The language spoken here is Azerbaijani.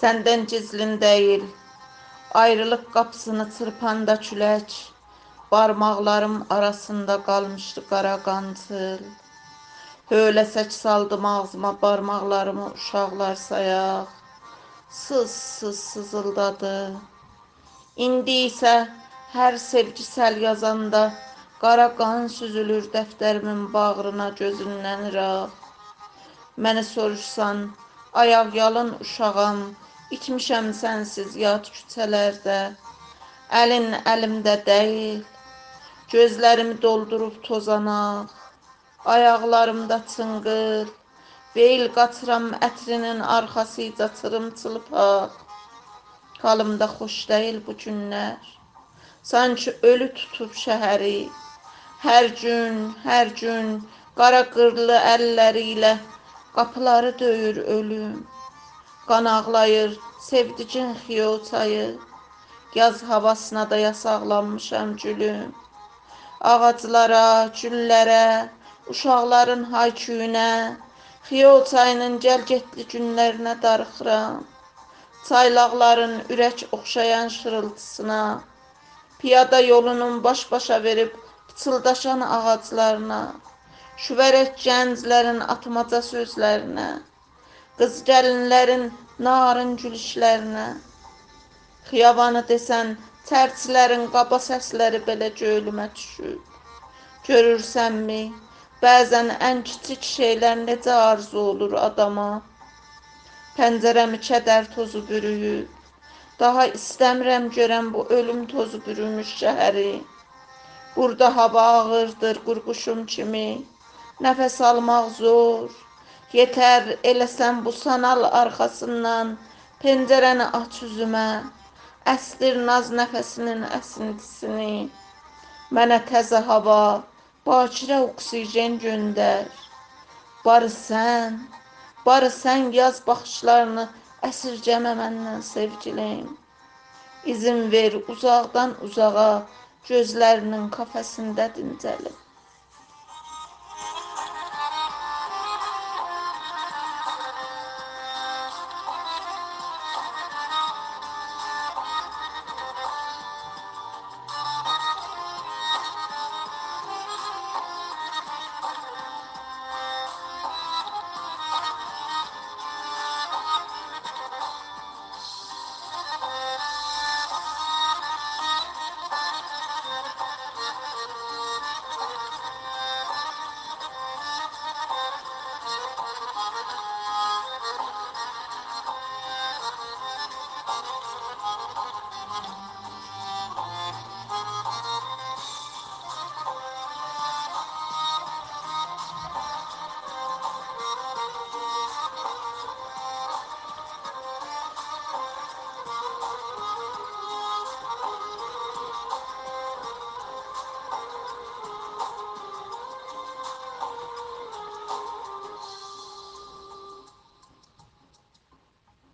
Senden gizlin değil, ayrılık kapısını çırpanda çülek, parmaklarım arasında kalmıştı kara qancıl. Höylesək saldım ağzıma parmaklarımı uşaqlar sayaq, sız sız sızıldadı. İndi isə hər sevgisəl yazanda qara qan süzülür dəftərimin bağrına gözündən iraq. Məni soruşsan, ayaq yalın uşağam, itmişəm sənsiz yad küçələrdə. Əlin əlimdə deyil, gözlərimi doldurub tozanaq. Ayaqlarımda çınqıl, beyl qaçıram ətrinin arxasıca çırımçılpaq. Halımda xoş deyil bu günlər. Sanki ölü tutub şəhəri. Hər gün, hər gün qara qırlı əlləri ilə qapıları döyür ölüm. Qan ağlayır sevdicin xiyo çayı. Yaz havasına da yasaqlanmışam gülüm. Ağaclara, güllərə, uşaqların hayküyünə, xiyo çayının gəlgetli günlərinə darıxıram. Çaylaqların ürək oxşayan şırıltısına, piyada yolunun baş-başa verib pıçıldaşan ağaclarına, şüvərək gənclərin atmaca sözlərinə, qız gəlinlərin narın gülüşlərinə, xiyabanı desən, çərçilərin qaba səsləri belə göylümə düşüb. Görürsənmi, bəzən ən kiçik şeylər necə arzu olur adama. Pəncərəmi kədər tozu bürüyüb. Daha istəmirəm görəm bu ölüm tozu bürümüş şəhəri. Burada hava ağırdır qurquşum kimi. Nəfəs almaq zor. Yetər eləsən bu sanal arxasından pəncərəni aç üzümə. Əstir naz nəfəsinin əsintisini. Mənə təzə hava, bakirə oksigen göndər. Barı sən, barı sən yaz baxışlarını əsirgəmə məndən sevgilim. İzin ver uzaqdan uzağa gözlərinin kafəsində dincəlim.